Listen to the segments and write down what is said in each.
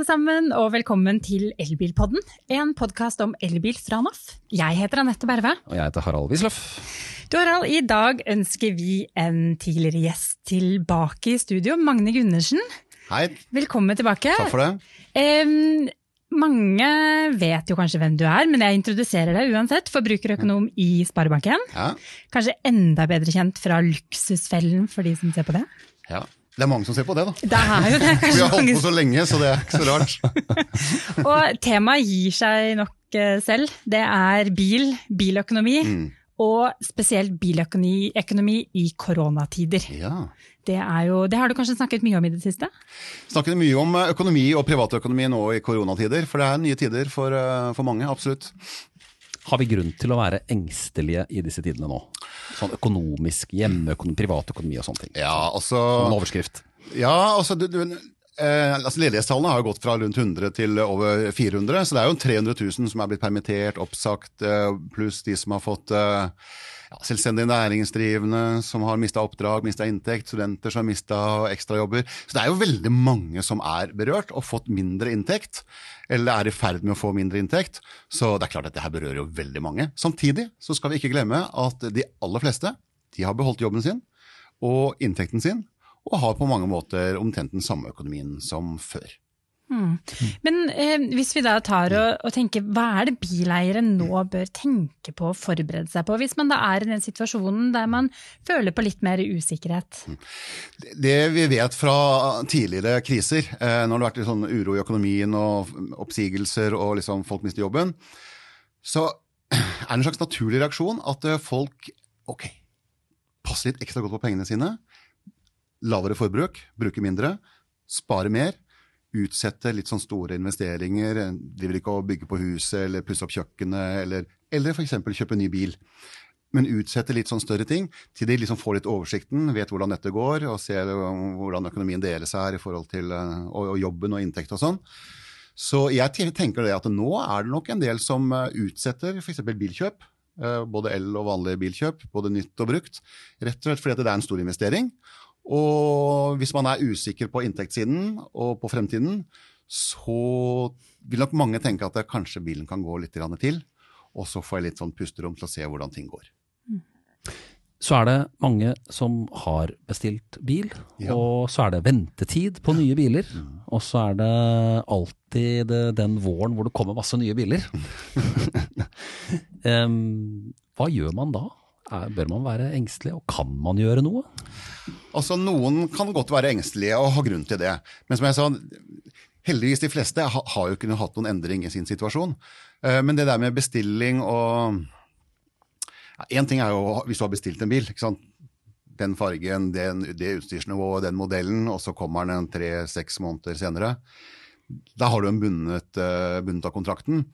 alle sammen, og velkommen til Elbilpodden. En podkast om elbil fra NAF. Jeg heter Anette Berve. Og jeg heter Harald Wisløff. Du Harald, i dag ønsker vi en tidligere gjest tilbake i studio. Magne Gundersen. Hei. Velkommen tilbake. Takk for det. Um, mange vet jo kanskje hvem du er, men jeg introduserer deg uansett. Forbrukerøkonom i Sparebanken. Ja. Kanskje enda bedre kjent fra Luksusfellen for de som ser på det. ja. Det er mange som ser på det, da. Det er jo det. Vi har holdt på så lenge, så det er ikke så rart. Og temaet gir seg nok eh, selv. Det er bil, biløkonomi, Mm. og spesielt biløkonomi i koronatider. Ja. Det, jo, det har du kanskje snakket mye om i det siste? Snakket mye om eh, økonomi og privatøkonomi nå i koronatider, for det er nye tider for, eh, for mange. Absolutt. Har vi grunn til å være engstelige i disse tidene nå? Sånn økonomisk, hjemmeøkonomi, privatøkonomi og sånne ting. Ja, altså, Som en overskrift. ja, altså, du, du, eh, altså Ledighetstallene har jo gått fra rundt 100 til over 400, så det er jo 300 000 som er blitt permittert, oppsagt, eh, pluss de som har fått eh, ja, selvstendig næringsdrivende, som har mista oppdrag, mista inntekt, studenter som har mista ekstrajobber. Så det er jo veldig mange som er berørt og fått mindre inntekt, eller er i ferd med å få mindre inntekt. Så det er klart at det her berører jo veldig mange. Samtidig så skal vi ikke glemme at de aller fleste de har beholdt jobben sin og inntekten sin, og har på mange måter omtrent den samme økonomien som før. Men eh, hvis vi da tar og, og tenker, hva er det bileiere nå bør tenke på og forberede seg på, hvis man da er i den situasjonen der man føler på litt mer usikkerhet? Det vi vet fra tidligere kriser, eh, når det har vært sånn uro i økonomien og oppsigelser og liksom folk mister jobben, så er det en slags naturlig reaksjon at eh, folk ok, passer litt ekstra godt på pengene sine, lavere forbruk, bruker mindre, sparer mer, utsette litt sånn store investeringer, De driver ikke å bygge på huset eller pusse opp kjøkkenet, eller, eller f.eks. kjøpe ny bil. Men utsette litt sånn større ting til de liksom får litt oversikten, vet hvordan dette går, og ser hvordan økonomien deler seg her i forhold til uh, og, og jobben og inntekt og sånn. Så jeg tenker det at nå er det nok en del som uh, utsetter f.eks. bilkjøp. uh, Både el- og vanlige bilkjøp, både nytt og brukt. Rett og slett fordi det er en stor investering. Og hvis man er usikker på inntektssiden og på fremtiden, så vil nok mange tenke at kanskje bilen kan gå litt til. Og så får jeg litt sånn pusterom til å se hvordan ting går. Så er det mange som har bestilt bil, Ja. og så er det ventetid på nye biler. Og så er det alltid den våren hvor det kommer masse nye biler. um, hva gjør man da? Bør man være engstelig, og kan man gjøre noe? Altså, Noen kan godt være engstelige og ha grunn til det. Men som jeg sa, heldigvis de fleste har jo ikke hatt noen endring i sin situasjon. Eh, Men det der med bestilling og Én ting er jo hvis du har bestilt en bil. ikke sant? Den fargen, den, det utstyrsnivået, den modellen, og så kommer den tre-seks måneder senere. Da har du en bundet, eh, bundet av kontrakten.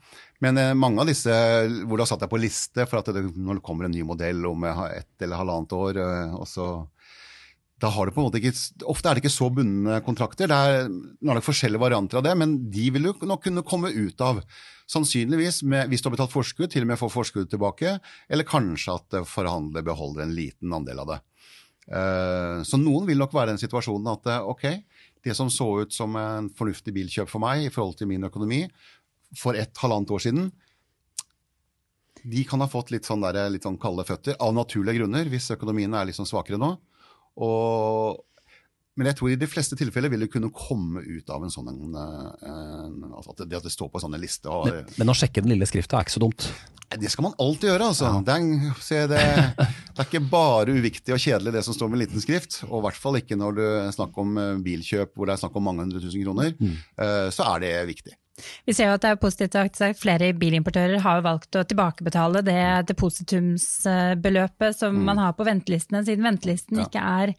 Men eh, mange av disse hvor du har satt deg på liste for at det, når det kommer en ny modell om et eller halvannet år, og så da har du på en måte ikke, Ofte er det ikke så bundne kontrakter. Det er, nå er det forskjellige varianter av det, men de vil du nok kunne komme ut av. Sannsynligvis med, hvis du har betalt forskudd, til og med få forskudd tilbake, eller kanskje at eh, forhandler beholder en liten andel av det. Eh, Så noen vil nok være i den situasjonen at eh, ok, det som så ut som en fornuftig bilkjøp for meg i forhold til min økonomi for et halvannet år siden, de kan ha fått litt sånn, der, litt sånn kalde føtter av naturlige grunner, hvis økonomien er litt sånn svakere nå. Og, men jeg tror i de fleste tilfeller vil det kunne komme ut av en sånn en, en, altså at, det, at det står på en sånn en liste. Og, Men, men å sjekke den lille skrifta er ikke så dumt. det skal man alltid gjøre, altså. Det, er, se, det, det er ikke bare uviktig og kjedelig det som står med liten skrift, og i hvert fall ikke når du snakker om eh, bilkjøp hvor det er snakk om mange hundre tusen kroner. Mm. Så er det viktig. Vi ser jo at det er positivt at flere bilimportører har valgt å tilbakebetale det depositumsbeløpet som man har på ventelistene, siden ventelisten ikke er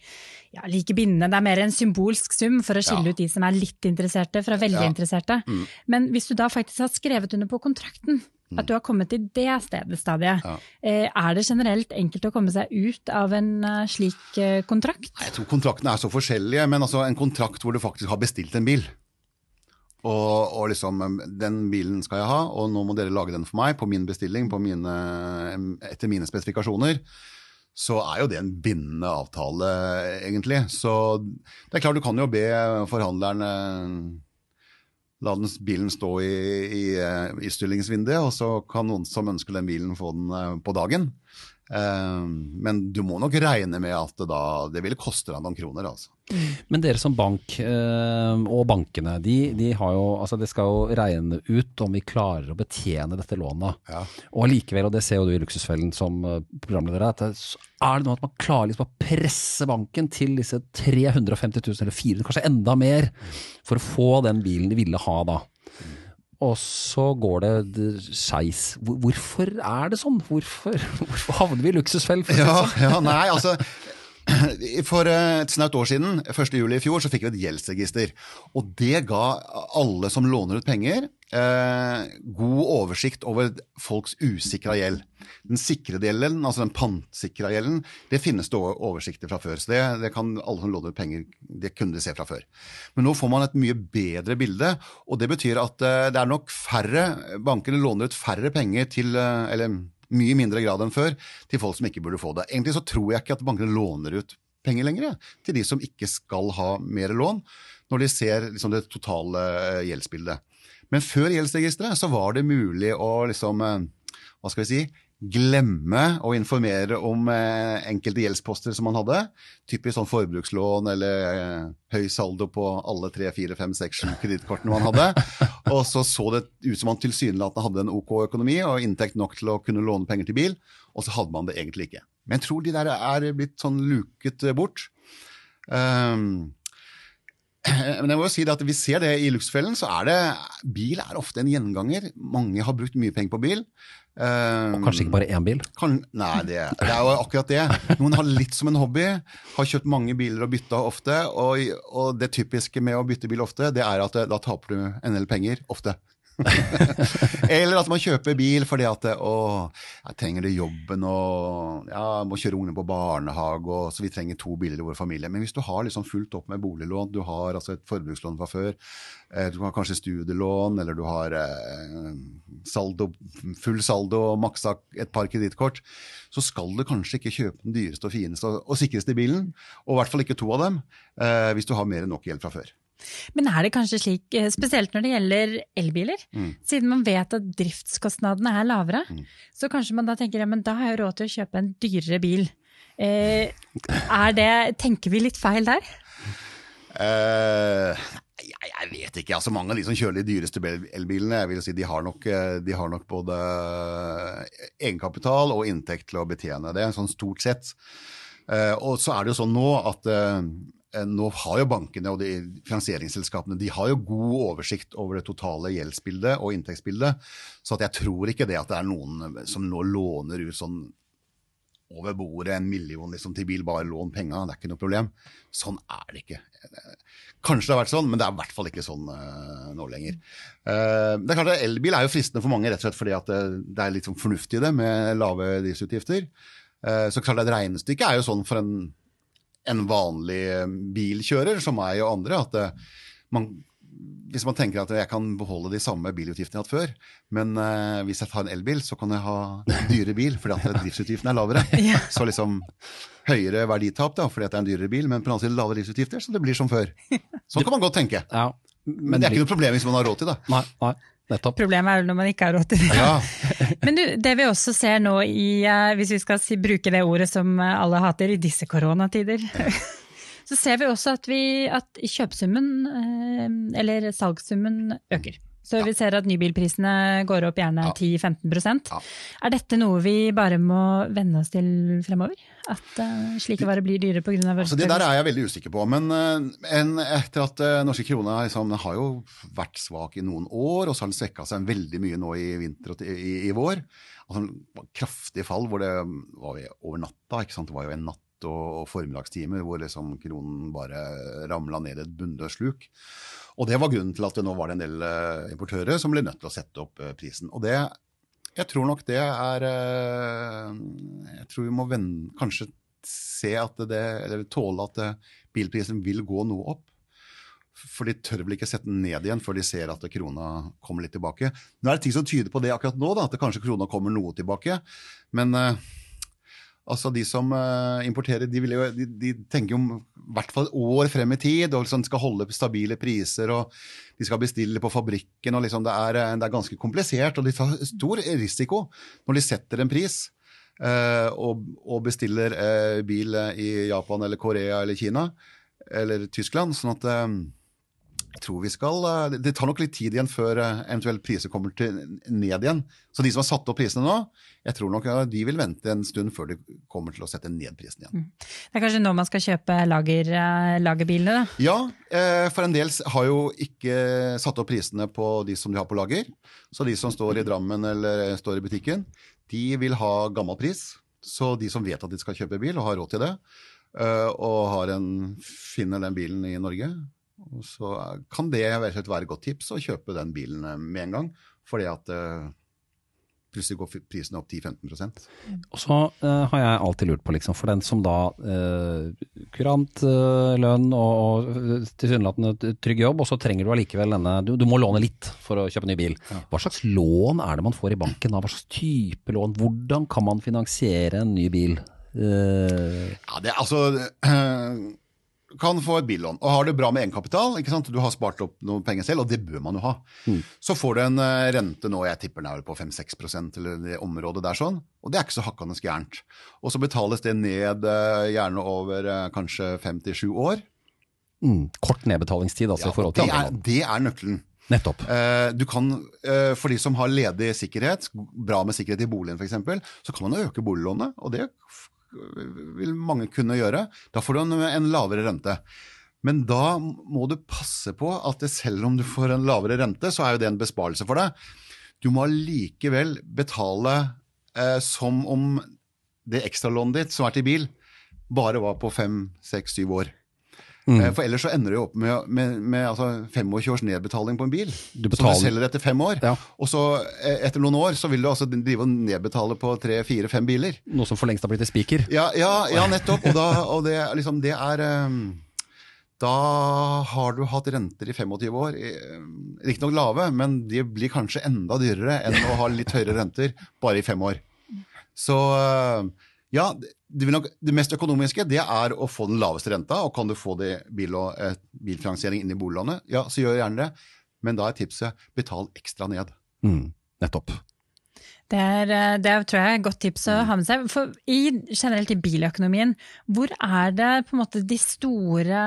ja, like bindende. Det er mer en symbolsk sum for å skille Ja. ut de som er litt interesserte fra veldig Ja. interesserte. Men hvis du da faktisk har skrevet under på kontrakten, at du har kommet til det stedet, stadiet, Ja. eh, er det generelt enkelt å komme seg ut av en eh, slik eh, kontrakt? Jeg tror kontraktene er så forskjellige, men altså en kontrakt hvor du faktisk har bestilt en bil. Og, og liksom, den bilen skal jeg ha, og nå må dere lage den for meg på min bestilling, på mine, etter mine spesifikasjoner. Så er jo det en bindende avtale, egentlig. Så det er klart du kan jo be forhandleren la den bilen stå i, i, eh, i stillingsvinduet, og så kan noen som ønsker den bilen, få den eh, på dagen. Eh, Men du må nok regne med at det, da, det vil koste deg noen kroner. altså. Men dere som bank, eh, og bankene, de, de har jo, altså det skal jo regne ut om vi klarer å betjene dette lånet. Ja. Og allikevel, og det ser jo du i Luksusfellen som eh, programleder, at det, er det noe at man klarer liksom å presse banken til disse 350 000 eller 400 kanskje enda mer, for å få den bilen de ville ha da. Og så går det skeis. Hvorfor er det sånn? Hvorfor, hvorfor havner vi i luksusfell? Ja, sånn? ja, nei, altså For eh, et snaut år siden, 1. juli i fjor, så fikk vi et gjeldsregister. Og det ga alle som låner ut penger, eh, god oversikt over folks usikra gjeld. Den sikrede gjelden, altså den pantsikra gjelden, det finnes det oversikter fra før. Så det, det kan alle som låner penger, det kunne de se fra før. Men nå får man et mye bedre bilde, og det betyr at eh, det er nok færre Bankene låner ut færre penger til eh, Eller mye mindre grad enn før til folk som ikke burde få det. Egentlig så tror jeg ikke at bankene låner ut penger lenger til de som ikke skal ha mer lån, når de ser liksom, det totale eh, gjeldsbildet. Men før gjeldsregisteret så var det mulig å liksom, eh, hva skal vi si, glemme å informere om eh, enkelte gjeldsposter som man hadde. Typisk sånn forbrukslån eller eh, høy saldo på alle tre, fire, fem, seks, sju kredittkortene man hadde. Og så så det ut som man tilsynelatende hadde en OK økonomi og inntekt nok til å kunne låne penger til bil, og så hadde man det egentlig ikke. Men jeg tror de der er blitt sånn luket bort. Um, men jeg må jo si det at vi ser det i Luxfellen, så er det Bil er ofte en gjenganger. Mange har brukt mye penger på bil. Um, Og kanskje ikke bare én bil? kan, nei, det, det er jo akkurat det. Noen har litt som en hobby, har kjøpt mange biler og bytta ofte. Og, og det typiske med å bytte bil ofte, det er at eh, da taper du en del penger. Ofte. Eller at man kjøper bil fordi at å, jeg trenger det jobben og ja, må kjøre ungene på barnehage, og, så vi trenger to biler i vår familie. Men hvis du har liksom fullt opp med boliglån, du har altså et forbrukslån fra før, eh, du har kanskje studielån, eller du har eh, saldo, full saldo og maksa et par kredittkort, så skal du kanskje ikke kjøpe den dyreste og fineste og, og sikreste bilen, og i hvert fall ikke to av dem, eh, hvis du har mer enn nok gjeld fra før. Men er det kanskje slik, eh, spesielt når det gjelder elbiler, Mm. siden man vet at driftskostnadene er lavere, så kanskje man da tenker ja, men da har jeg råd til å kjøpe en dyrere bil. Eh, er det, tenker vi litt feil der? Uh, jeg, jeg vet ikke. altså Mange av de som kjører de dyreste elbilene, jeg vil si, de har nok, eh, de har nok både egenkapital og inntekt til å betjene det, sånn stort sett. Uh, og så er det jo sånn nå at eh, nå har jo bankene og de finansieringsselskapene de har jo god oversikt over det totale gjeldsbildet og inntektsbildet. Så jeg tror ikke det at det er noen som nå låner ut sånn over bordet en million liksom, til bil, bare lån penga, det er ikke noe problem. Sånn er det ikke. Kanskje det har vært sånn, men det er i hvert fall ikke sånn uh, nå lenger. Uh, det er klart at Elbil er jo fristende for mange rett og slett fordi at det, det er litt sånn fornuftig det med lave driftsutgifter. Uh, så klart at Regnestykket er jo sånn for en, en vanlig eh, bilkjører som meg og andre at eh, man, hvis man tenker at jeg kan beholde de samme bilutgiftene jeg har hatt før, men uh, hvis jeg tar en elbil, så kan jeg ha dyre bil fordi at driftsutgiftene er lavere. Ja. Så liksom høyere verditap da, fordi at det er en dyrere bil, men på den annen side lavere driftsutgifter, så det blir som før. Sånn kan man godt tenke. Ja. Men det er ikke noe problem hvis man har råd til det. Nei, nei, nettopp. Problemet er når man ikke har råd til det. Ja, Men du, det vi også ser nå i, eh, hvis vi skal si, bruke det ordet som alle hater i disse koronatider, så ser vi også at, vi, at kjøpsummen, eh, eller salgssummen, øker. Så vi ser at nybilprisene går opp gjerne Ja. 10-15 Ja. Er dette noe vi bare må venne oss til fremover? At uh, slike varer blir dyrere pga. altså Det der er jeg veldig usikker på. Men uh, en, etter at uh, norske krone liksom, har jo vært svak i noen år, og så har den svekka seg veldig mye nå i vinter og i, i, i vår. Altså kraftig fall hvor det var over natta. ikke sant? Det var jo en natt og, og formiddagstimer hvor liksom kronen bare ramla ned i et bunnløst sluk. Og det var grunnen til at det nå var det en del uh, importører som ble nødt til å sette opp uh, prisen. Og det Jeg tror nok det er eh, Jeg tror vi må vende, kanskje se at det, eller tåle at bilprisen vil gå noe opp. For de tør vel ikke sette den ned igjen før de ser at krona kommer litt tilbake. Nå er det ting som tyder på det akkurat nå, da, at kanskje krona kommer noe tilbake. Men eh, altså de som eh, importerer, de, jo, de, de tenker jo hvert fall år frem i tid, og liksom skal holde stabile priser. og De skal bestille på fabrikken. og liksom det, er, det er ganske komplisert, og de tar stor risiko når de setter en pris. Uh, og, og, bestiller uh, bil i Japan eller Korea eller Kina eller Tyskland. sånn at jeg tror vi skal, Det tar nok litt tid igjen før eventuelt priser kommer til, ned igjen. Så de som har satt opp prisene nå, jeg tror nok de vil vente en stund før de kommer til å sette ned prisen igjen. Mm. Det er kanskje nå man skal kjøpe lager, lagerbilene? da? Ja, for en del har jo ikke satt opp prisene på de som de har på lager. Så de som står i Drammen eller står i butikken, de vil ha gammel pris. Så de som vet at de skal kjøpe bil og har råd til det, eh, og en, finner den bilen i Norge, så kan det være et godt tips å kjøpe den bilen med en gang. Fordi at eh, plutselig går prisen opp 10-15% Og så uh, har jeg alltid lurt på, liksom, for den som da uh, kurant uh, lønn og, og tilsynelatende trygg jobb, og så trenger du allikevel denne du, du, må låne litt for å kjøpe ny bil. Ja. Hva slags lån er det man får i banken da? Hva slags type lån? Hvordan kan man finansiere en ny bil? Ja, det er altså kan få et billån og har det bra med egenkapital. ikke sant? Du har spart opp noen penger selv, og det bør man jo ha. Mm. Så får du en uh, rente nå, jeg tipper den er på 5-6% eller det området der sånn, og det er ikke så hakkende gærent. Og så betales det ned uh, gjerne over uh, kanskje 5-7 år. Mm. Kort nedbetalingstid, altså, ja, i forhold til andre land. det er nøkkelen. Nettopp. du kan, For de som har ledig sikkerhet, bra med sikkerhet i boligen f.eks., så kan man øke boliglånet. og det vil mange kunne gjøre. Da får du en, en lavere rente. Men da må du passe på at det, selv om du får en lavere rente, så er jo det en besparelse for deg. Du må likevel betale eh, som om det ekstralånet ditt som er til bil, bare var på fem, seks, syv år. Mm. Eh, for ellers så ender du opp med, med, med altså 25 års nedbetaling på en bil. Du som du selger etter fem år. Ja. Og så eh, etter noen år så vil du altså drive og nedbetale på tre, fire, fem biler. Noe som for lengst har blitt en spiker. Ja, ja, ja, nettopp. Og, da, og det, liksom, det, er um, Da har du hatt renter i 25 år. Riktignok lave, men de blir kanskje enda dyrere enn å ha litt høyere renter bare i fem år. Så ja, det, nok, det, mest økonomiske det er å få den laveste renta. og Kan du få det bil og, eh, bilfinansiering inn i boliglånet, ja, så gjør gjerne det. Men da er tipset betal ekstra ned. Mm, nettopp. Det er, eh, det er, tror jeg, et godt tips å ha med seg. For i, generelt i biløkonomien, hvor er det på en måte de store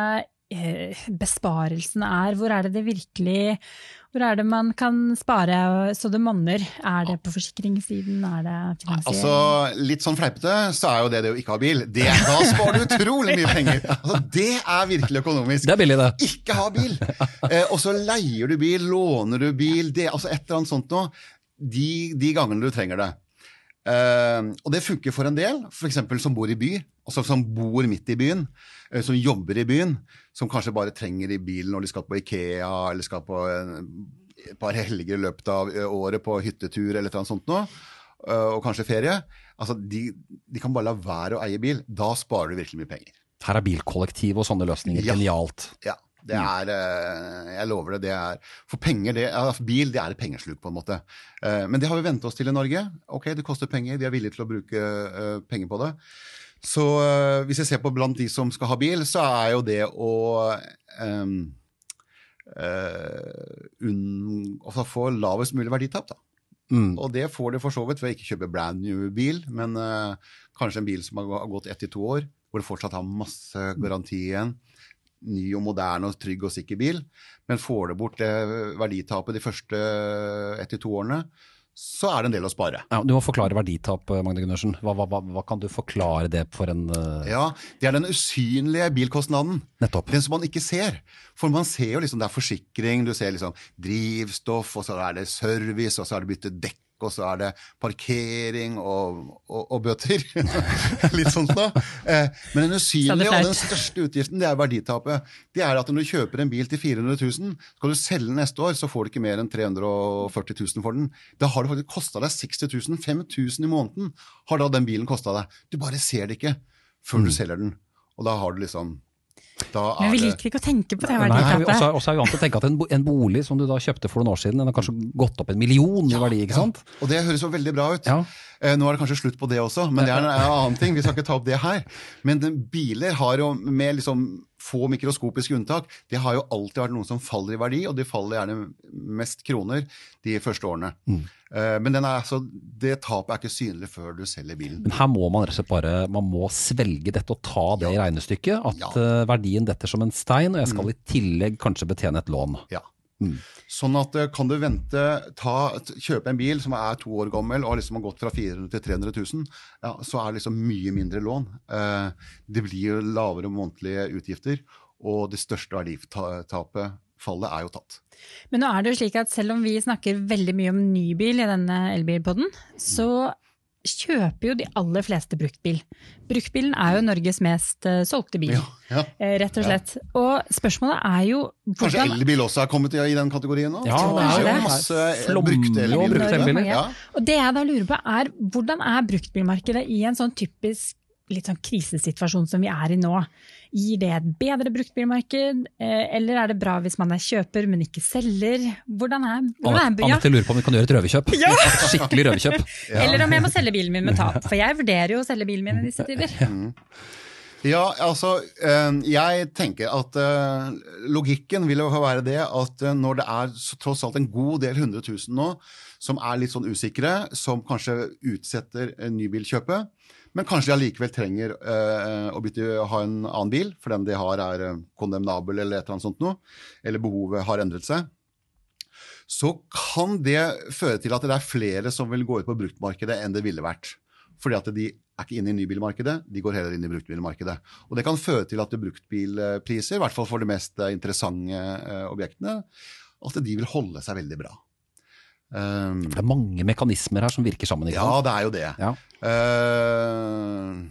eh, besparelsene er? Hvor er det det virkelig hvor er det man kan spare så det monner? Er det på forsikringssiden? Er det finansiering? Altså, litt sånn fleipete så er jo det det å ikke ha bil. Det, da sparer du utrolig mye penger! Altså, det er virkelig økonomisk. Det er billig, det. Ikke ha bil! Eh, og så leier du bil, låner du bil, det, altså et eller annet sånt noe. De, de gangene du trenger det. Eh, og det funker for en del, f.eks. som bor i by, altså som bor midt i byen, som jobber i byen, som kanskje bare trenger i bilen når de skal på Ikea eller skal på et par helger i løpet av eh, året på hyttetur eller noe sånt noe, uh, og kanskje ferie. Altså, de, de, kan bare la være å eie bil. Da sparer du virkelig mye penger. Her er bilkollektiv og sånne løsninger ja. genialt. Ja. Det mm. er eh, Jeg lover det. det er, For penger, det, altså bil det er et pengesluk, på en måte. Eh, men det har vi vent oss til i Norge. Ok, det koster penger, vi er villige til å bruke eh, penger på det. Så hvis jeg ser på blant de som skal ha bil, så er jo det å um, uh, få lavest mulig verditap, da. Mm. Og det får du for så vidt ved å ikke kjøpe brand new bil, men uh, kanskje en bil som har gått ett til to år, hvor du fortsatt har masse garanti igjen ny og moderne og trygg og sikker bil, men får du bort det verditapet de første ett til to årene, så er det en del å spare. Ja, du må forklare verditap, Magne Gundersen. Hva, hva, hva, hva, kan du forklare det for en uh... Ja, Det er den usynlige bilkostnaden. Nettopp. Den som man ikke ser. For man ser jo liksom det er forsikring, du ser liksom drivstoff, og så er det service, og så er det bytte dekk og så er det parkering og, og, og bøter. Litt sånt da. Eh, men den usynlige og den største utgiften det er verditapet. Det er at når du kjøper en bil til 400 000, skal du selge neste år, så får du ikke mer enn 340 000 for den. Da har det faktisk kosta deg 60 000. 5000 i måneden har da den bilen kosta deg. Du bare ser det ikke før du mm. selger den. Og da har du liksom men vi liker ikke å tenke på det verditapet. Og så er vi vant til å tenke at en, en, bolig som du da kjøpte for noen år siden, den har kanskje gått opp en million i verdi. ikke sant? Ja, og det høres jo veldig bra ut. Ja. Eh, Nå er det kanskje slutt på det også, men det er en annen ting. Vi skal ikke ta opp det her. Men biler har jo, med liksom få mikroskopiske unntak, det har jo alltid vært noen som faller i verdi, og de faller gjerne mest kroner de første årene. Mm. Men den er, altså, det tapet er ikke synlig før du selger bilen. Men her må man rett og slett bare man må svelge dette og ta det i regnestykket. At Ja. eh, verdien detter som en stein, og jeg skal i tillegg kanskje betjene et lån. Ja. Sånn at eh, kan du vente, ta, kjøpe en bil som er to år gammel og liksom har gått fra 400 til 300 000, ja, så er det liksom mye mindre lån. Eh, det blir jo lavere månedlige utgifter, og det største verditapet, fallet, er jo tatt. Men nå er det jo slik at selv om vi snakker veldig mye om nybil i denne elbilpodden, så kjøper jo de aller fleste bruktbil. Bruktbilen er jo Norges mest eh, solgte bil, Ja, ja. eh, rett og slett. Og spørsmålet er jo Kanskje elbil også er kommet i, i den kategorien nå? Ja, det er jo masse brukte og elbiler. brukte elbiler. Ja. Og det jeg da lurer på er, hvordan er bruktbilmarkedet i en sånn typisk litt sånn krisesituasjon som vi er i nå? Gir det et bedre bruktbilmarked, eh, eller er det bra hvis man er kjøper, men ikke selger? Hvordan er, hvordan er ja. Anette lurer på om vi kan gjøre et røverkjøp. Ja. skikkelig røverkjøp. Eller om jeg må selge bilen min med tap, for jeg vurderer jo å selge bilen min i disse tider. Ja, altså, eh, jeg tenker at eh, logikken vil jo være det at når det er tross alt en god del 100 000 nå, som er litt sånn usikre, som kanskje utsetter nybilkjøpet, men kanskje de allikevel trenger uh, å bytte, ha en annen bil, for den de har er eh, kondemnabel eller et eller annet sånt noe, eller behovet har endret seg, så kan det føre til at det er flere som vil gå ut på bruktmarkedet enn det ville vært. Fordi at de er ikke inne i nybilmarkedet, de går heller inn i bruktbilmarkedet. Og det kan føre til at bruktbilpriser, i hvert fall for de mest eh, interessante objektene, at de vil holde seg veldig bra. Um, Det er mange mekanismer her som virker sammen. Ikke ja, det er jo det. Ja. Uh,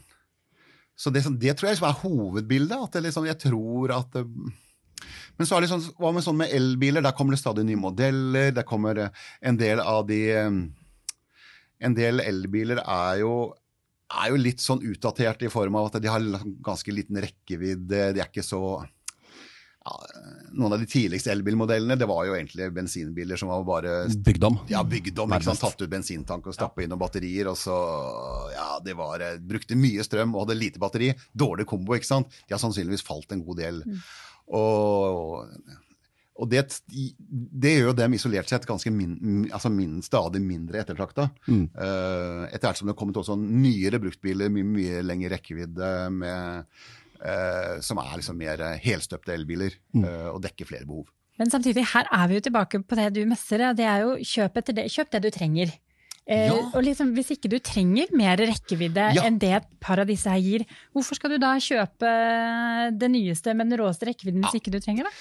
så det, det tror jeg liksom er hovedbildet. At det liksom, jeg tror at det, Men så er det sånn, hva med sånn med elbiler? Der kommer det stadig nye modeller. Der kommer eh, en del av de eh, En del elbiler er jo er jo litt sånn utdatert i form av at de har ganske liten rekkevidde. De er ikke så ja, Noen av de tidligste elbilmodellene det var jo egentlig bensinbiler som var bare Bygdom. ja, bygd om. ikke sant? Tatt ut bensintank og stappa inn noen batterier. og så, ja, det var, eh, Brukte mye strøm og hadde lite batteri. Dårlig kombo. ikke sant? De har sannsynligvis falt en god del. Og, og det, det gjør jo dem isolert sett ganske min, altså min, stadig mindre ettertrakta. Mm. Eh, etter hvert som det har kommet også nyere bruktbiler, mye, mye lengre rekkevidde, med, eh, som er liksom mer helstøpte elbiler Mm. eh, og dekker flere behov. Men samtidig, her er vi jo tilbake på det du messer, og det er jo kjøp, etter det, kjøp det du trenger. Eh, Ja. Og liksom, hvis ikke du trenger mer rekkevidde Ja. enn det et par av disse her gir, hvorfor skal du da kjøpe det nyeste med den råeste rekkevidden hvis ikke du trenger det?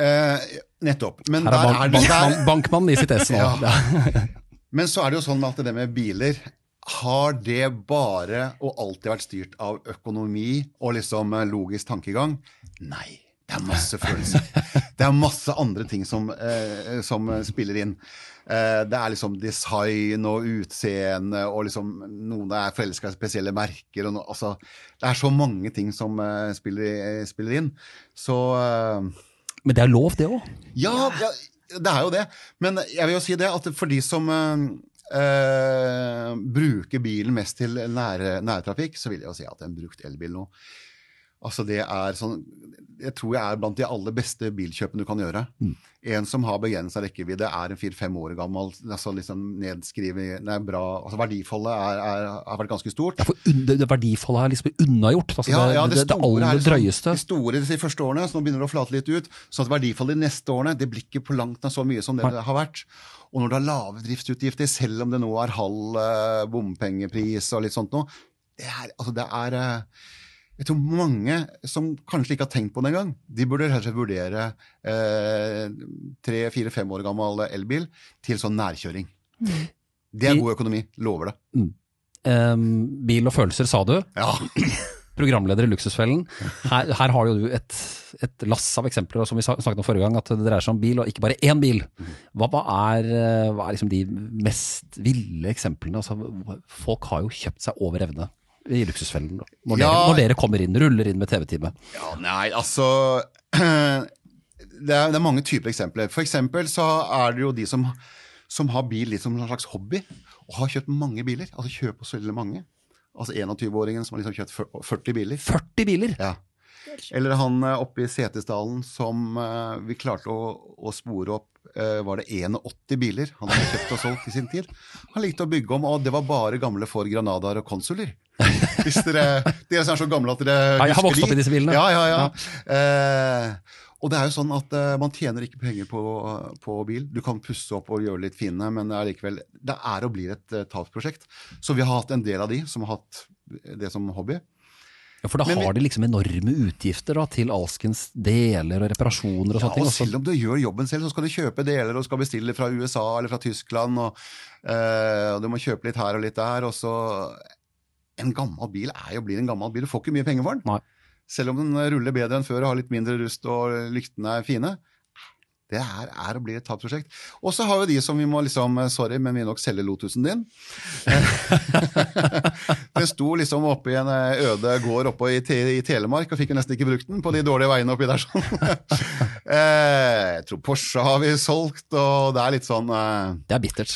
Eh, nettopp. Men, Her er bank, er det, bankmann, i sitt ess nå. Men så er det jo sånn at det med biler har det bare og alltid vært styrt av økonomi og liksom eh, logisk tankegang? Nei. Det er masse følelser. Det er masse andre ting som, eh, som spiller inn. Eh, det er liksom design og utseende, og liksom noen er forelska i spesielle merker. No, altså, det er så mange ting som eh, spiller, spiller inn. Så eh, Men det er lov, det òg. ja, ja, det er jo det. Men jeg vil jo si det at for de som eh, bruker bilen mest til nærtrafikk, så vil jeg jo si at en brukt elbil nå Altså det er sånn, Jeg tror jeg er blant de aller beste bilkjøpene du kan gjøre. En som har begrensa rekkevidde, er en fire-fem år gammel. altså liksom nedskrevet, det er bra, altså Verdifoldet er, er, har vært ganske stort. Ja, for un- det, verdifoldet er liksom unnagjort. Altså Ja, det, ja, det, det, er aller liksom- drøyeste. Det store de første årene, så nå begynner det å flate litt ut. Så at verdifallet de neste årene det blir ikke på langt nær så mye som det det har vært. Og når du har lave driftsutgifter, selv om det nå er halv eh, bompengepris og litt sånt noe, det er, altså det er eh, Jeg tror mange som kanskje ikke har tenkt på det engang, de burde rett og slett vurdere eh, tre, fire, fem år gammel elbil til sånn nærkjøring. Det er god økonomi. Lover det. Ehm, bil og følelser, sa du. Ja. Programleder i Luksusfellen. Her, her har jo du et, et lass av eksempler, som vi snakket om forrige gang, at det dreier seg om bil, og ikke bare én bil. Hva, hva er, eh, hva er liksom de mest ville eksemplene? Altså, folk har jo kjøpt seg over evne i Luksusfellen. Når, Ja. dere, når dere kommer inn, ruller inn med TV-time. Ja, nei, altså det er, det er mange typer eksempler. For eksempel så er det jo de som, som har bil litt som en slags hobby. og har kjøpt mange biler. Altså kjøper og veldig mange. Altså 21-åringen som har liksom kjøpt 40 biler. 40 biler! Ja. Eller han eh, oppe i Setesdalen som uh, vi klarte å, å spore opp uh, Var det 81 biler han hadde kjøpt og solgt i sin tid? Han likte å bygge om, og det var bare gamle Ford Granadaer og Konsuler. Hvis dere, dere som er så gamle at dere Ja, jeg har vokst opp i disse bilene. Ja, ja, ja. Eh, og det er jo sånn at uh, man tjener ikke penger på, på bil. Du kan pusse opp og gjøre litt fine, men det er likevel Det er og blir et uh, tapsprosjekt. Så vi har hatt en del av de som har hatt det som hobby. Ja, For da Men har de liksom enorme utgifter da, til alskens deler og reparasjoner og Ja, sånne ting. og selv om du gjør jobben selv, så skal du kjøpe deler og skal bestille fra USA eller fra Tyskland. Og, uh, og du må kjøpe litt her og litt der. Og så En gammel bil er jo blir en gammel bil. Du får ikke mye penger for den. Nei. Selv om den ruller bedre enn før og har litt mindre rust og lyktene er fine. Det er, er og blir et tapsprosjekt. Og så har jo de som vi må liksom Sorry, men vi nok selge Lotusen din. Den sto liksom oppe i en eh, øde gård oppe i, te i Telemark og fikk jo nesten ikke brukt den på de dårlige veiene oppi der. sånn. Eh, Jeg tror Porsche har vi solgt, og det er litt sånn eh, Det er bittert.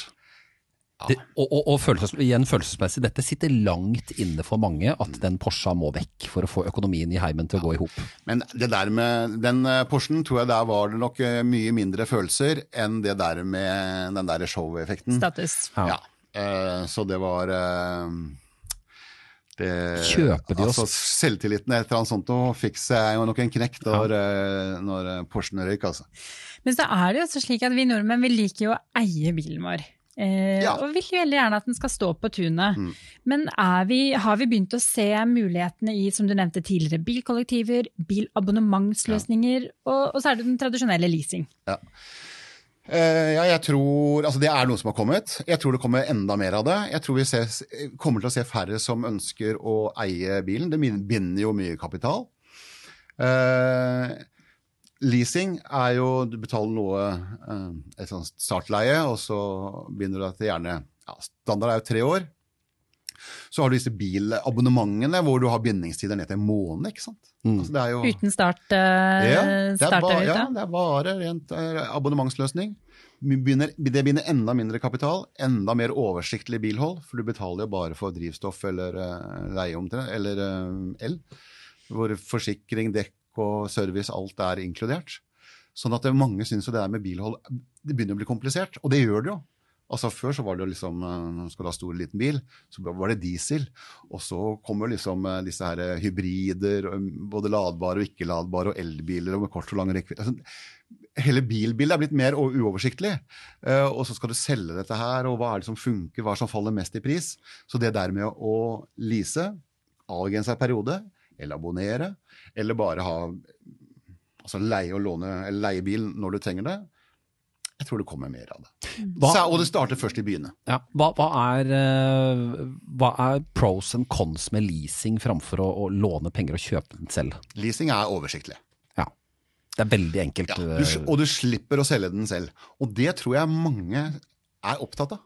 Det, og og, og følelses, igjen følelsesmessig, dette sitter langt inne for mange at den Porscha må vekk for å få økonomien i heimen til å gå i hop. Men det der med den eh, Porschen, tror jeg der var det nok eh, mye mindre følelser enn det der med den der show-effekten. Status. Ja. Ja. eh, så det var det, Kjøper de oss- altså, Selvtilliten et eller annet sånt og fikk seg jo nok en knekk når, ja. når Porschen røyk, altså. Men så er det jo også slik at vi nordmenn vi liker jo å eie bilen vår. Eh, Ja. Og vil veldig gjerne at den skal stå på tunet. Mm. Men er vi, har vi begynt å se mulighetene i, som du nevnte tidligere, bilkollektiver, bilabonnementsløsninger, og, og så er det den tradisjonelle leasing. Eh, ja, jeg tror, altså Det er noe som har kommet. Jeg tror det kommer enda mer av det. Jeg tror vi ses, kommer til å se færre som ønsker å eie bilen. Det binder jo mye kapital. Eh, leasing er jo Du betaler noe, eh, et sånt startleie, og så begynner du deg til gjerne ja, Standard er jo tre år. Så har du disse bilabonnementene hvor du har bindingstider ned til en måned. ikke sant? Mm. Altså, det er jo, Uten start, uh, ja, det er, bare, ja, det er bare rent eh, abonnementsløsning. Vi Begynner, det binder enda mindre kapital, enda mer oversiktlig bilhold, for du betaler jo bare for drivstoff eller uh, leie omtrent, eller uh, el. Hvor forsikring, dekk og service, alt er inkludert. Sånn at mange syns det der med bilhold det begynner å bli komplisert, og det gjør det jo. Altså Før så var det liksom Skal Når du ha stor eller liten bil, så var det diesel. Og så kommer liksom eh, disse her eh, hybrider, eh, både ladbare og ikke-ladbare, og elbiler og med kort og lang rekkevidde. Altså, hele bilbildet er blitt mer uoversiktlig. Eh, og så skal du selge dette her, og hva er det som funker, hva er det som faller mest i pris. Så det der med å lease, avgrensa periode, eller abonnere, eller bare ha altså leie og låne, eller leie bil når du trenger det, jeg tror det kommer mer av det. Hva, Så, og det starter først i byene. ja, hva, hva, er, eh, hva er pros and cons med leasing framfor å, å låne penger og kjøpe den selv? Leasing er oversiktlig. Ja. Det er veldig enkelt. Ja, du, og du slipper å selge den selv. Og det tror jeg mange er opptatt av.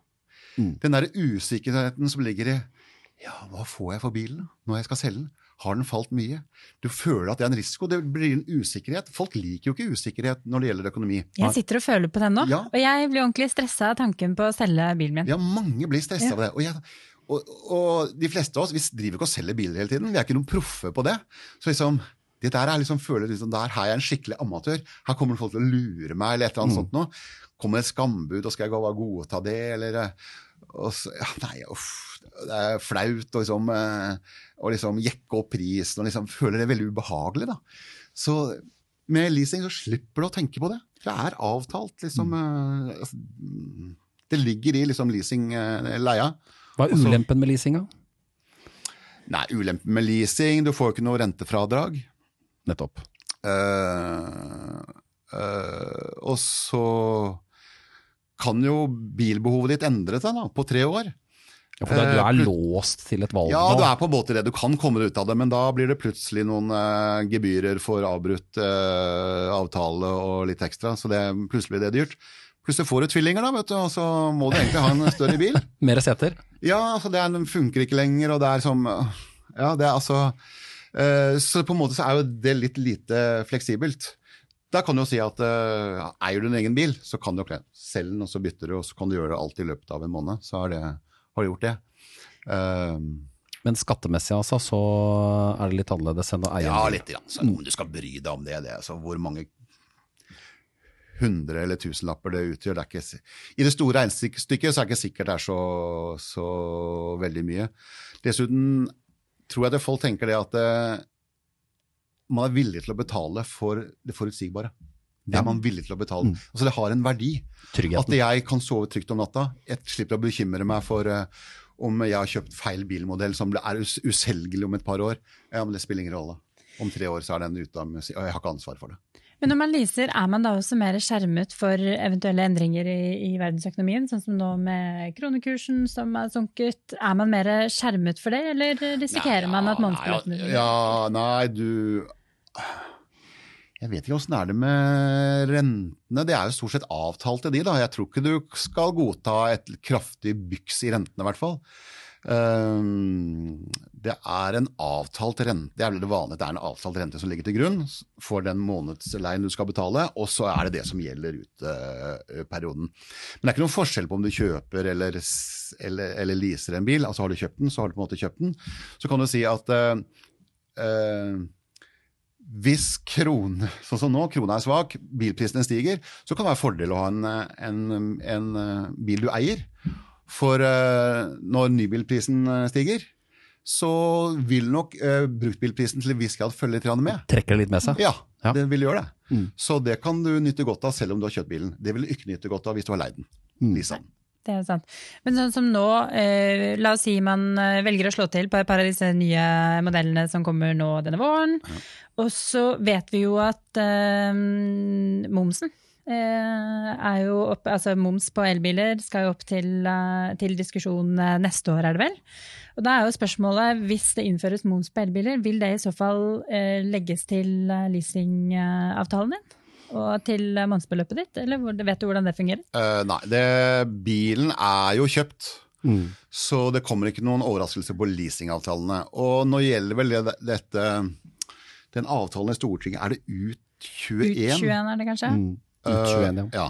Mm. Den der usikkerheten som ligger i ja, hva får jeg for bilen når jeg skal selge den? Har den falt mye? Du føler at det er en risiko. Det blir en usikkerhet. Folk liker jo ikke usikkerhet når det gjelder økonomi. Jeg sitter og føler på den nå, Ja. og jeg blir ordentlig stressa av tanken på å selge bilen min. Ja, mange blir stressa Ja. av det. Og, jeg, og, og de fleste av oss vi driver ikke og selger biler hele tiden. Vi er ikke noen proffe på det. Så liksom, det der er liksom, føler liksom, der, her er jeg en skikkelig amatør. Her kommer folk til å lure meg, eller et eller annet sånt noe. Kommer et skambud, og skal jeg gå- og godta det, eller og så, ja, Nei, uff. Det er flaut å liksom, eh, liksom jekke opp prisen og liksom føler det veldig ubehagelig. da. Så med leasing så slipper du å tenke på det. Det er avtalt, liksom. eh, altså, mm, Det ligger i liksom leasing-leia. Hva er ulempen med leasinga? Nei, ulempen med leasing, du får jo ikke noe rentefradrag. Nettopp. Uh, uh, og så kan jo bilbehovet ditt endre seg da, på tre år. Ja, for da, du Eh, er låst til et valg Ja, du er på en måte det. Du kan komme deg ut av det, men da blir det plutselig noen eh, gebyrer for avbrutt eh, avtale og litt ekstra. Så det, plutselig blir det dyrt. Plutselig får du tvillinger, da, vet du, og så må du egentlig ha en større bil. Mer seter. Ja, altså det er, funker ikke lenger, og det er som Ja, det er altså Så på en måte så er jo det litt lite fleksibelt. Da kan du jo si at uh, eier du en egen bil, så kan du jo selge den, og så bytter du, og så kan du gjøre det alt i løpet av en måned. Så har, det har gjort det. Uh, Men skattemessig altså, så er det litt annerledes enn å eie ja, en bil. litt. Grann. Så om du skal bry deg om det, det altså, hvor mange hundre eller tusenlapper det utgjør. Det er ikke, I det store regnestykket så er det ikke sikkert det er så, så veldig mye. Dessuten tror jeg det folk tenker det at eh, man er villig til å betale for det forutsigbare. Det er man villig til å betale. Altså Det har en verdi. At jeg kan sove trygt om natta. Jeg slipper å bekymre meg for uh, om jeg har kjøpt feil bilmodell som er us uselgelig om et par år. Ja, men Det spiller ingen rolle. Om tre år så er den ute av musikk, og jeg har ikke ansvar for det. Men når man leaser, er man da også mer skjermet for eventuelle endringer i, i verdensøkonomien, sånn som nå med kronekursen som er sunket? Er man mer skjermet for det, eller risikerer Nei, man at ja, månedsbillettene nei, Ja, nei, du Jeg vet ikke åssen er det med rentene. Det er jo stort sett avtalte, de. da. Jeg tror ikke du skal godta et kraftig byks i rentene, i hvert fall. Ehm, det er en avtalt rente, det er det vanlige, det er en avtalt rente som ligger til grunn for den månedsleien du skal betale, og så er det det som gjelder ut eh, perioden. Men det er ikke noen forskjell på om du kjøper eller, eller, eller leaser en bil. Altså Har du kjøpt den, så har du på en måte kjøpt den. Så kan du si at eh, hvis krone, sånn som nå, krona er svak, bilprisene stiger, så kan det være fordel å ha en, en, en eh, bil du eier. For eh, når nybilprisen eh, stiger, så vil nok uh, bruktbilprisen til en viss grad følge litt med. Trekker litt med seg. Ja, Ja. det vil gjøre det. Mm. Så det kan du nytte godt av selv om du har kjøpt bilen. Det vil du ikke nytte godt av hvis du har leid den. Mm. Det er sant. Men sånn som nå, eh, la oss si man eh, velger å slå til på et par av disse nye modellene som kommer nå denne våren. Og så vet vi jo at eh, momsen eh, er jo opp, altså moms på elbiler skal jo opp til, til diskusjon neste år, er det vel? Og da er jo spørsmålet, hvis det innføres moms på elbiler, vil det i så fall legges til leasingavtalen din? Og til mannsbeløpet månedsbeløpet ditt, eller vet du hvordan det fungerer? Uh, nei, det, bilen er jo kjøpt. Mm. Så det kommer ikke noen overraskelse på leasingavtalene. Og nå gjelder vel det, dette Den avtalen i Stortinget, er det ut 21? Ut 21? 21 er det kanskje? Mm. Ut 21, ja. Eh, ja.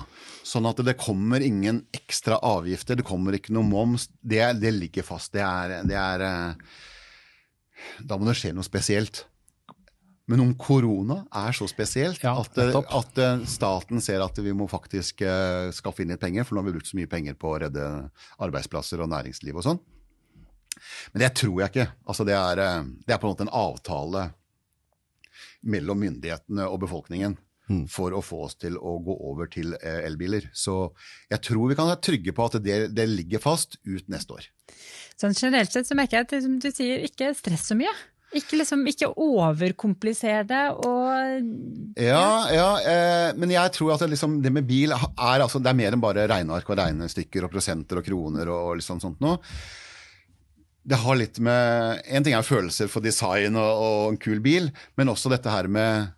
Sånn at det kommer ingen ekstra avgifter, det kommer ikke noe moms. Det, det ligger fast. Det er, det er uh, Da må det skje noe spesielt. Men om korona er så spesielt Ja, at, eh, at eh, staten ser at vi må faktisk eh, skaffe inn litt penger, for nå har vi brukt så mye penger på å redde arbeidsplasser og næringsliv og sånn. Men det tror jeg ikke. Altså det, er, det er på en måte en avtale mellom myndighetene og befolkningen for å få oss til å gå over til elbiler. Så jeg tror vi kan være trygge på at det, det ligger fast ut neste år. Sånn generelt sett så merker jeg at du sier, ikke stress så mye. Ikke, liksom, ikke overkomplisere det og Ja, ja eh, men jeg tror at det, liksom, det med bil er, altså, det er mer enn bare regneark og regnestykker og prosenter og kroner og liksom sånt noe. Det har litt med En ting er følelser for design og, og en kul bil, men også dette her med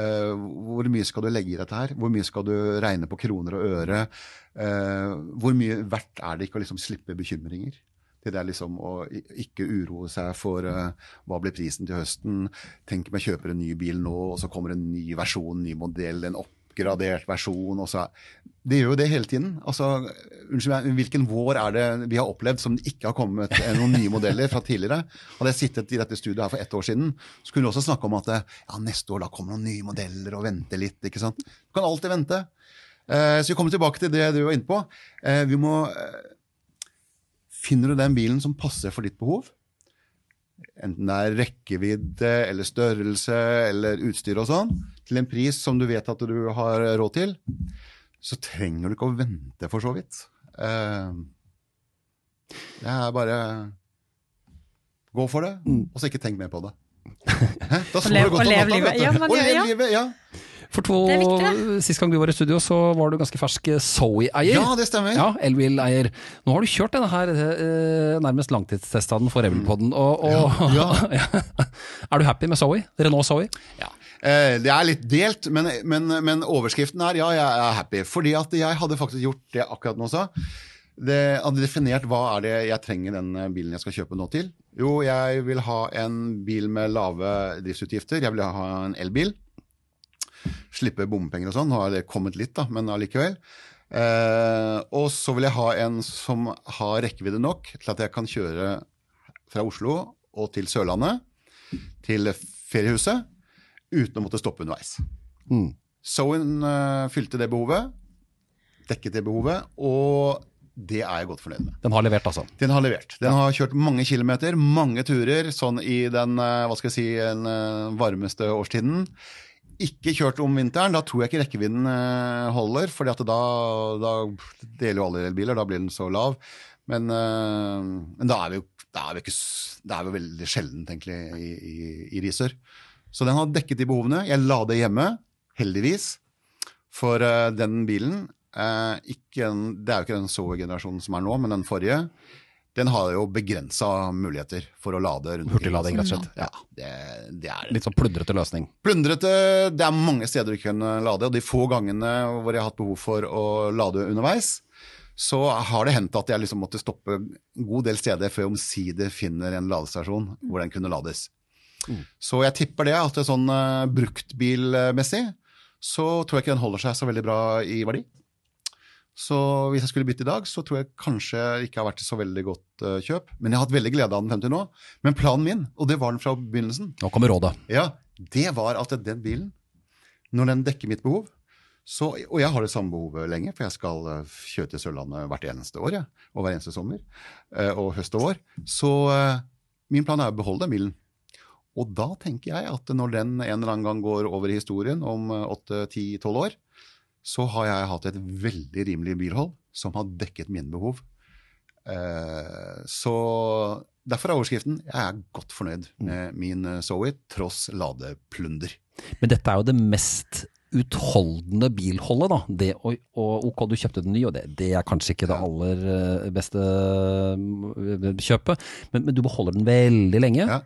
eh, hvor mye skal du legge i dette her? Hvor mye skal du regne på kroner og øre? Eh, hvor mye verdt er det ikke å liksom slippe bekymringer? Det er liksom å ikke uroe seg for eh, hva blir prisen til høsten. Tenk om jeg kjøper en ny bil nå, og så kommer en ny versjon, en ny modell, en oppgradert versjon. Og så, det gjør jo det hele tiden. Altså, unnskyld meg, hvilken vår er det vi har opplevd som ikke har kommet eh, noen nye modeller fra tidligere? Hadde jeg sittet i dette studioet her for ett år siden, så kunne vi også snakke om at eh, ja, neste år da kommer noen nye modeller, og vente litt. ikke sant? Du kan alltid vente. Så vi kommer tilbake til det du var inne på. Vi må Finner du den bilen som passer for ditt behov, enten det er rekkevidde eller størrelse eller utstyr og sånn, til en pris som du vet at du har råd til, så trenger du ikke å vente for så vidt. Eh, Det er bare Gå for det, og så ikke tenk mer på det. Hæ? Da står det godt om natta, vet du. Ja, men Og lev livet, ja. For to, Sist gang du var i studio, så var du ganske fersk Zoe-eier. ja, det stemmer. Ja, elbileier. Nå har du kjørt denne her, eh, nærmest langtidstestaden for Evelpoden. Og, og Ja, er du happy med Zoe? Renault Zoe? Ja. Eh, Det er litt delt, men, men, men overskriften er ja, jeg er happy. Fordi at jeg hadde faktisk gjort det akkurat nå sa. Det hadde definert hva er det jeg trenger den eh, bilen jeg skal kjøpe nå til. Jo, jeg vil ha en bil med lave driftsutgifter. Jeg vil ha en elbil. Slippe bompenger og sånn. Nå har det kommet litt, da, men allikevel. Eh, og så vil jeg ha en som har rekkevidde nok til at jeg kan kjøre fra Oslo og til Sørlandet, til feriehuset, uten å måtte stoppe underveis. Mm. Sowen uh, fylte det behovet, dekket det behovet, og det er jeg godt fornøyd med. Den har levert, altså. Den har levert. Den har kjørt mange kilometer, mange turer, sånn i den eh, hva skal jeg si, den eh, varmeste årstiden. Ikke kjørt om vinteren, da tror jeg ikke rekkevidden eh, holder. For da, da det gjelder jo alle elbiler, da blir den så lav. Men, eh, men da er vi jo da er vi ikke, da er vi veldig sjeldent egentlig i, i, i Risør. Så den har dekket de behovene. Jeg la det hjemme, heldigvis. For eh, den bilen, ikke det er jo ikke den Zoe-generasjonen som er nå, men den forrige, den har jo begrensa muligheter for å lade rundt. Hurtiglading, rett og slett. Ja, det, det er Litt sånn plundrete løsning. Plundrete, det er mange steder du kan lade, og de få gangene hvor jeg har hatt behov for å lade underveis, så har det hendt at jeg liksom måtte stoppe en god del steder før jeg omsider finner en ladestasjon hvor den kunne lades. Så jeg tipper det at det er sånn uh, bruktbilmessig, så tror jeg ikke den holder seg så veldig bra i verdi. Så hvis jeg skulle bytte i dag, så tror jeg kanskje ikke har vært så veldig godt uh, kjøp. Men jeg har hatt veldig glede av den 50 nå. Men planen min, og det var den fra begynnelsen, Nå kommer rådet. ja, det var at den bilen, når den dekker mitt behov, så, og jeg har det samme behovet lenge, for jeg skal eh, kjøre til Sørlandet hvert eneste år, ja, og hver eneste sommer, eh, og høst og vår, så min plan er å beholde den bilen. Og da tenker jeg at når den en eller annen gang går over i historien om 8-10-12 år, så har jeg hatt et veldig rimelig bilhold som har dekket mine behov. Eh, så derfor er overskriften 'Jeg er godt fornøyd med min eh, Zoe tross ladeplunder'. Men dette er jo det mest utholdende bilholdet, da. Det og, og ok, du kjøpte den ny, og det, det er kanskje ikke det aller eh, beste eh, kjøpet, men, men du beholder den veldig lenge. Ja.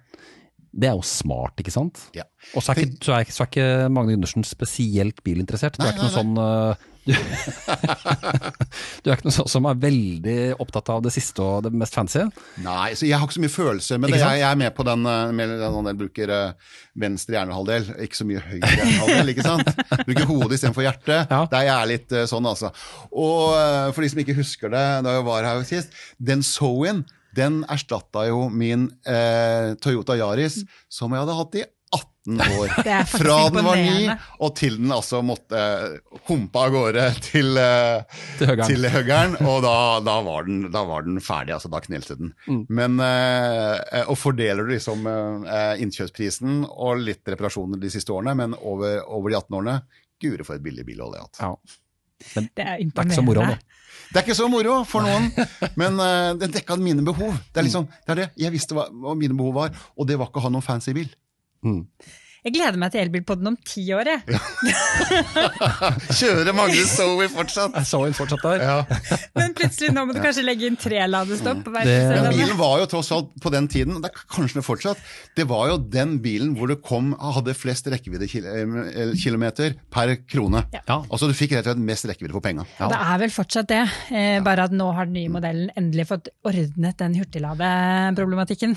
Det er jo smart, ikke sant? Ja. Og så er, ikke, så, er, så er ikke Magne Gundersen spesielt bilinteressert. Du er ikke noe sånn eh, du, du er ikke noe sånn som er veldig opptatt av det siste og det mest fancy. Nei, så jeg har ikke så mye følelser med det. Jeg, jeg er med på den, eh, med den jeg bruker eh, venstre hjernehalvdel, ikke så mye høyre hjernehalvdel, ikke sant? Bruker hodet istedenfor hjertet. Ja. Der jeg er litt sånn, altså. Og for de som ikke husker det, da jeg var her sist, den Zoen, den erstatta jo min eh, Toyota Yaris, som jeg hadde hatt i 18 år. Fra den var ny, og til den altså måtte eh, humpe av gårde til, eh, Til høggeren. og da, da, var den, da var den ferdig. altså Da knelte den. Mm. Men, eh, Og fordeler du liksom eh, innkjøpsprisen og litt reparasjoner de siste årene, men over, over de 18 årene Guri, for et billig bilhold jeg har hatt. Ja. Det er Det er ikke så moro nå. Det er ikke så moro for noen, men uh, den dekka mine behov. Det er liksom, det er det. Jeg visste hva, hva mine behov var, og det var ikke å ha noen fancy bil. Jeg gleder meg til elbilpodden om ti år, jeg. Kjøre Magnus Zoe fortsatt. Jeg så hun fortsatt der. Ja. Men plutselig nå må du kanskje legge inn tre ladestopp. på Det- Men bilen var jo tross alt på den tiden, og det er kanskje det fortsatt, det var jo den bilen hvor det kom, hadde flest rekkeviddekilometer per krone. Ja. Ja. Altså du fikk rett og slett mest rekkevidde for penga. Det er vel fortsatt det, eh, bare at nå har den nye modellen endelig fått ordnet den hurtigladeproblematikken.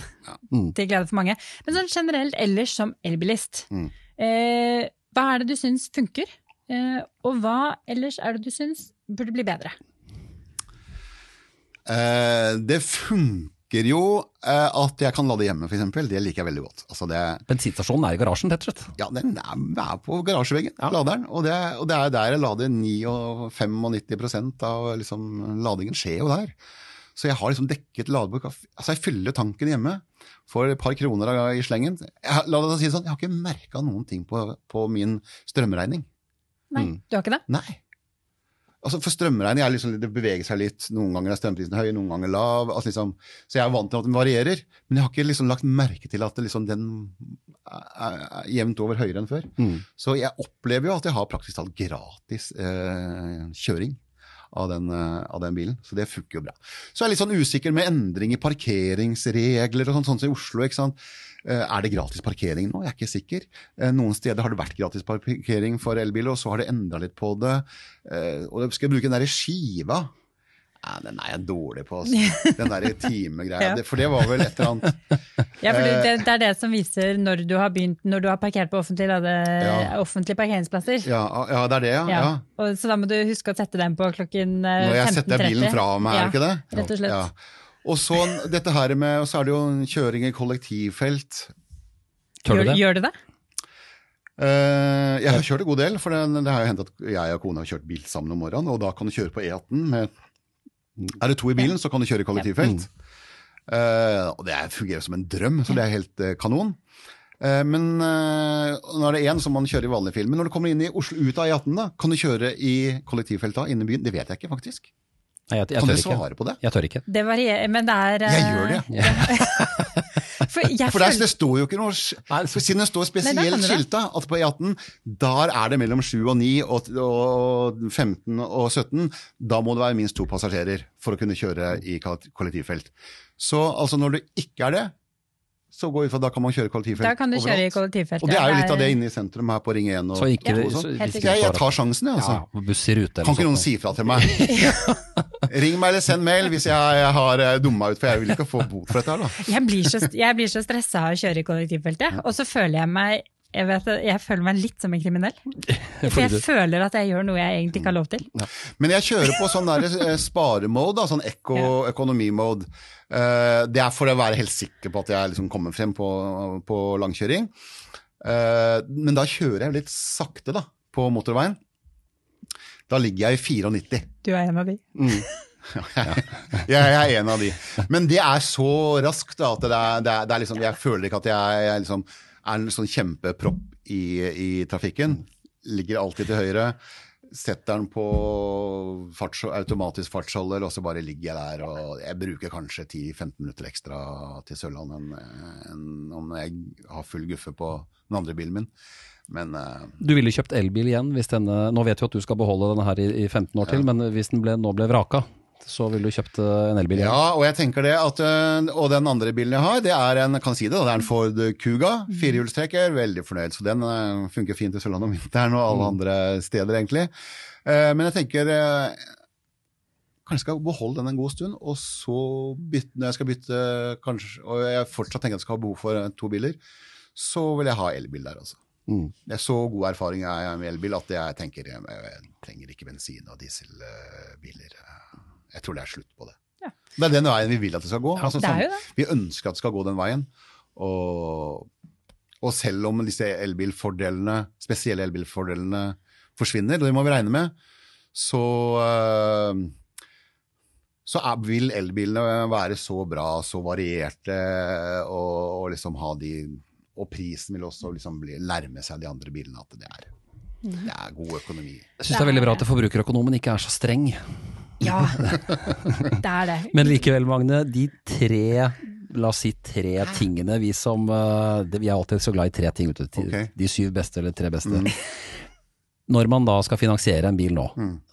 Til glede for mange. Men sånn generelt ellers som elbilist, Mm. eh, hva er det du syns funker? Eh, og hva ellers er det du syns burde bli bedre? Eh, det funker jo eh, at jeg kan lade hjemme, f.eks. Det liker jeg veldig godt. Altså det, Bensinstasjonen er i garasjen, rett og slett. ja, den er, er på garasjeveggen, laderen. Og det, og det er der jeg lader 99% av liksom, ladingen skjer jo der. Så jeg har liksom dekket ladebok. Altså jeg fyller tanken hjemme for et par kroner i slengen. Jeg, la deg si det sånn, jeg har ikke merka noen ting på, på min strømregning. Nei, Mm. du har ikke det? Nei. Altså For strømregning er liksom, det beveger seg litt. Noen ganger er strømprisen høy, noen ganger lav. Altså liksom, så jeg er vant til at den varierer. Men jeg har ikke liksom lagt merke til at det liksom den er, jevnt over høyere enn før. Så jeg opplever jo at jeg har praktisk talt gratis eh, kjøring. Av den, eh, av den bilen, så det funker jo bra. Så jeg er litt sånn usikker med endring i parkeringsregler og sånn, sånn som i Oslo. ikke sant? Eh, Er det gratis parkering nå? Jeg er ikke sikker. Eh, Noen steder har det vært gratis parkering for elbiler, og så har det endra litt på det. Og skal jeg bruke den derre skiva Ja, den er jeg dårlig på, altså. Den der timegreia. Ja. Det- For det var vel et eller annet Ja, for Eh. det, det er det som viser når du har begynt, når du har parkert på offentlige, det, Ja. offentlige parkeringsplasser. Ja, ja det er det, ja. Ja. ja. Og, så da må du huske å sette den på klokken eh, 15.30. Når jeg setter bilen fra meg, er det ikke det? Rett og slett. Ja. Og så dette her med, og så er det jo en kjøring i kollektivfelt. Tør du Gjør, det? gjør du det? Uh, jeg har kjørt en god del, for det, det har jo hendt at jeg og kona har kjørt bil sammen om morgenen, og da kan du kjøre på E18 med Er det to i bilen, så kan du kjøre i kollektivfelt. Uh, og det er- fungerer som en drøm, så det er helt uh, kanon. Uh, men uh, nå er det én som man kjører i vanlig film. Men når du kommer inn i Oslo ut av E18, da, kan du kjøre i kollektivfelt da, inne i byen? Det vet jeg ikke, faktisk. Nei, jeg, jeg Kan tør du ikke. svare på det? Jeg tør ikke. Det varierer, men det er Jeg gjør det. For For der det står jo ikke noe Siden det står spesielt du skilta at på E18 der er det mellom 7 og 9 og, og 15 og 17. Da må det være minst to passasjerer for å kunne kjøre i kollektivfelt. Så altså når det ikke er det, så går vi ut fra at da kan man kjøre kollektivfelt da kan du kjøre i kollektivfeltet. Og det er jo litt av det inne i sentrum her på Ring 1 og, Så ikke, og sånn. så, helt. Jeg, jeg tar sjansen, jeg, altså. ja, buss i rute eller Kan ikke noen si fra til meg? Ring meg eller send mail hvis jeg, jeg har eh, dumma ut, for jeg vil ikke få bot for dette her, da. Jeg blir så, jeg blir så stressa av å kjøre i kollektivfeltet, og så føler jeg meg jeg, vet, jeg føler meg litt som en kriminell. For jeg føler at jeg gjør noe jeg egentlig ikke har lov til. Men jeg kjører på sånn eh, sparemode, sånn ekko- økonomimode. Eh, det er for å være helt sikker på at jeg liksom kommer frem på, på langkjøring. Eh, men da kjører jeg litt sakte da, på motorveien. Da ligger jeg i 94. Du er en av de. Jeg er en av de. Men det er så raskt da, at det er, det er, det er liksom, jeg føler ikke at jeg, jeg liksom er en sånn kjempepropp i, i trafikken. Ligger alltid til høyre. Setter den på farts, automatisk fartsholder, og så bare ligger jeg der. og Jeg bruker kanskje 10-15 minutter ekstra til Sørland enn en, om jeg har full guffe på den andre bilen min. Men uh, Du ville kjøpt elbil igjen hvis denne Nå vet vi at du skal beholde denne her i, i 15 år til, men hvis den ble, nå ble vraka, så ville du kjøpt eh, en elbil? Ja, og jeg tenker det at øh, Og den andre bilen jeg har, det er en kan si det, det er en Ford Kuga. Firehjulstrekker. Veldig fornøyd. Så den øh, funker fint i Sørlandet om vinteren og alle andre steder, egentlig. Eh, men jeg tenker Kanskje skal beholde den en god stund, og så bytte, når jeg skal bytte kanskje, Og jeg fortsatt tenker at jeg skal ha behov for to biler, så vil jeg ha elbil der, altså. Mm. Det er så god erfaring jeg har med elbil at jeg tenker jeg, jeg trenger ikke bensin- og dieselbiler. Jeg tror det er slutt på det. Ja. Det er den veien vi vil at det skal gå. Altså, det er sånn, jo det. Vi ønsker at det skal gå den veien. Og, og selv om disse elbilfordelene, spesielle elbilfordelene forsvinner, og det må vi regne med, så, øh, så er, vil elbilene være så bra, så varierte, og, og liksom ha de Og prisen vil også liksom bli, nærme seg de andre bilene. At det er, det er god økonomi. Jeg syns det er veldig bra at forbrukerøkonomen ikke er så streng. Ja, det er det. Men likevel, Magne, de tre La oss si tre tingene vi som eh, det- Vi er alltid så glad i tre ting. Ute, okay. De- syv beste eller tre beste. Når man da skal finansiere en bil nå,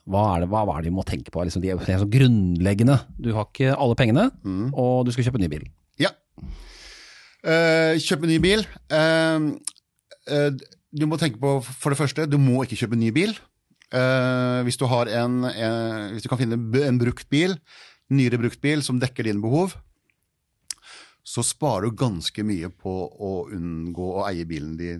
hva, er det, hva, hva er det vi må tenke på? Liksom, de er så grunnleggende. Du har ikke alle pengene, og du skal kjøpe en ny bil. Ja. Uh, kjøpe en ny bil. Uh, uh, du må tenke på, for det første, du må ikke kjøpe en ny bil. Eh, hvis, du har en, en, hvis du kan finne en brukt bil, nyere brukt bil som dekker dine behov, så sparer du ganske mye på å unngå å eie bilen de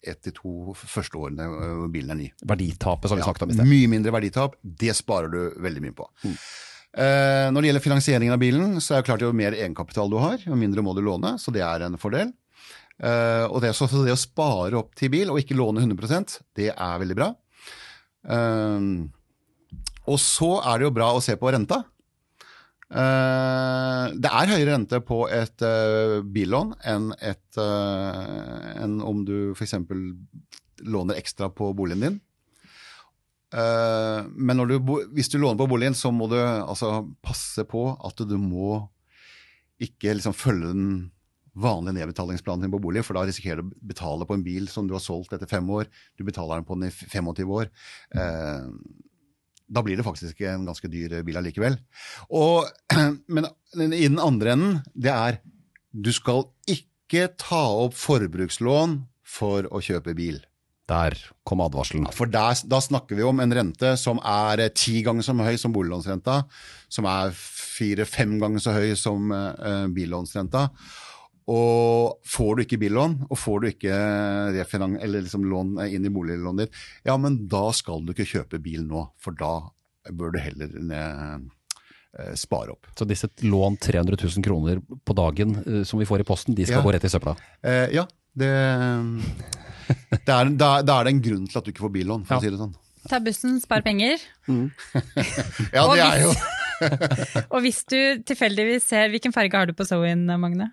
ett til to første årene øh, bilen er ny. Verditapet, som vi Ja, snakket om i sted. Mye mindre verditap. Det sparer du veldig mye på. Eh, når det gjelder finansieringen av bilen, så er det klart jo mer egenkapital du har, jo mindre må du låne, så det er en fordel. Eh, og det, så, så det å spare opp til bil, og ikke låne 100% det er veldig bra. Eh, og så er det jo bra å se på renta. Eh, det er høyere rente på et eh, billån enn, et, eh, enn om du f.eks. låner ekstra på boligen din. Eh, men du, hvis du låner på boligen, så må du altså passe på at du må ikke liksom følge den vanlige nedbetalingsplan på bolig, for da risikerer du å betale på en bil som du har solgt etter fem år. Du betaler den på den i 25 år. Eh, da blir det faktisk en ganske dyr bil allikevel. Og, men i den andre enden, det er du skal ikke ta opp forbrukslån for å kjøpe bil. Der kom advarselen. For der, da snakker vi om en rente som er eh, ti ganger så høy som boliglånsrenta, som er fire-fem ganger så høy som uh, billånsrenta. Og får du ikke billån, og får du ikke eller liksom lån inn i boliglånet ditt, ja, men da skal du ikke kjøpe bil nå, for da bør du heller ned, eh, spare opp. Så disse lån 300 000 kroner på dagen eh, som vi får i posten, de skal Ja. gå rett i søpla? Eh, ja, det, det er, da, da er det en grunn til at du ikke får billån, for Ja. å si det sånn. Ta bussen, spar penger. Ja, det er jo Og hvis du tilfeldigvis ser Hvilken farge har du på Zoen, Magne?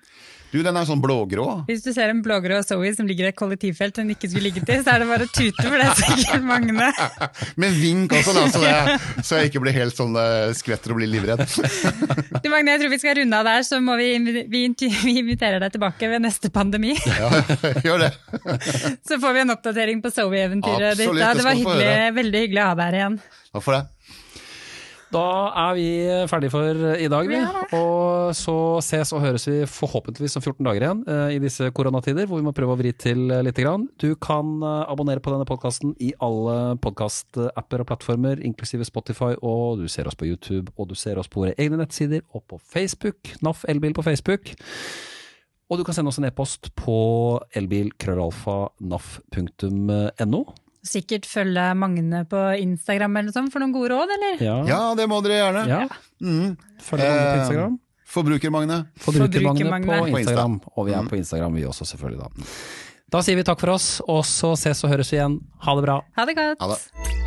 Du, den er sånn blågrå. Hvis du ser en blågrå Zoe som ligger i et kollektivfelt den ikke skulle ligget i, så er det bare å tute, for det er sikkert Magne. Med vink også, da, så jeg, så jeg ikke blir helt sånn eh, skvetter og blir livredd. Du Magne, jeg tror vi skal runde av der, så må vi, vi, vi inviterer deg tilbake ved neste pandemi. Ja, gjør det. Så får vi en oppdatering på Zoe-eventyret ditt. Da. det var hyggelig, veldig hyggelig å ha deg her igjen. Takk for det. Da er vi ferdige for i dag, vi. Og så ses og høres vi forhåpentligvis om 14 dager igjen eh, i disse koronatider, hvor vi må prøve å vri til eh, lite grann. Du kan eh, abonnere på denne podkasten i alle podkastapper og plattformer, inklusive Spotify, og du ser oss på YouTube, og du ser oss på våre egne nettsider, og på Facebook. NAF Elbil på Facebook. Og du kan sende oss en e-post på elbilkrøllalfa.naf.no. Sikkert følge Magne på Instagram eller noe sånt for noen gode råd, eller? Ja. Ja, det må dere gjerne. ja. Mm. Følg med på Eh, Instagram. Forbrukermagne. Forbrukermagne Forbrukermagne. på På Instagram. Og vi er på Instagram vi også, selvfølgelig. Da Da sier vi takk for oss, og så ses og høres vi igjen. Ha det bra. Ha det godt. Ha det.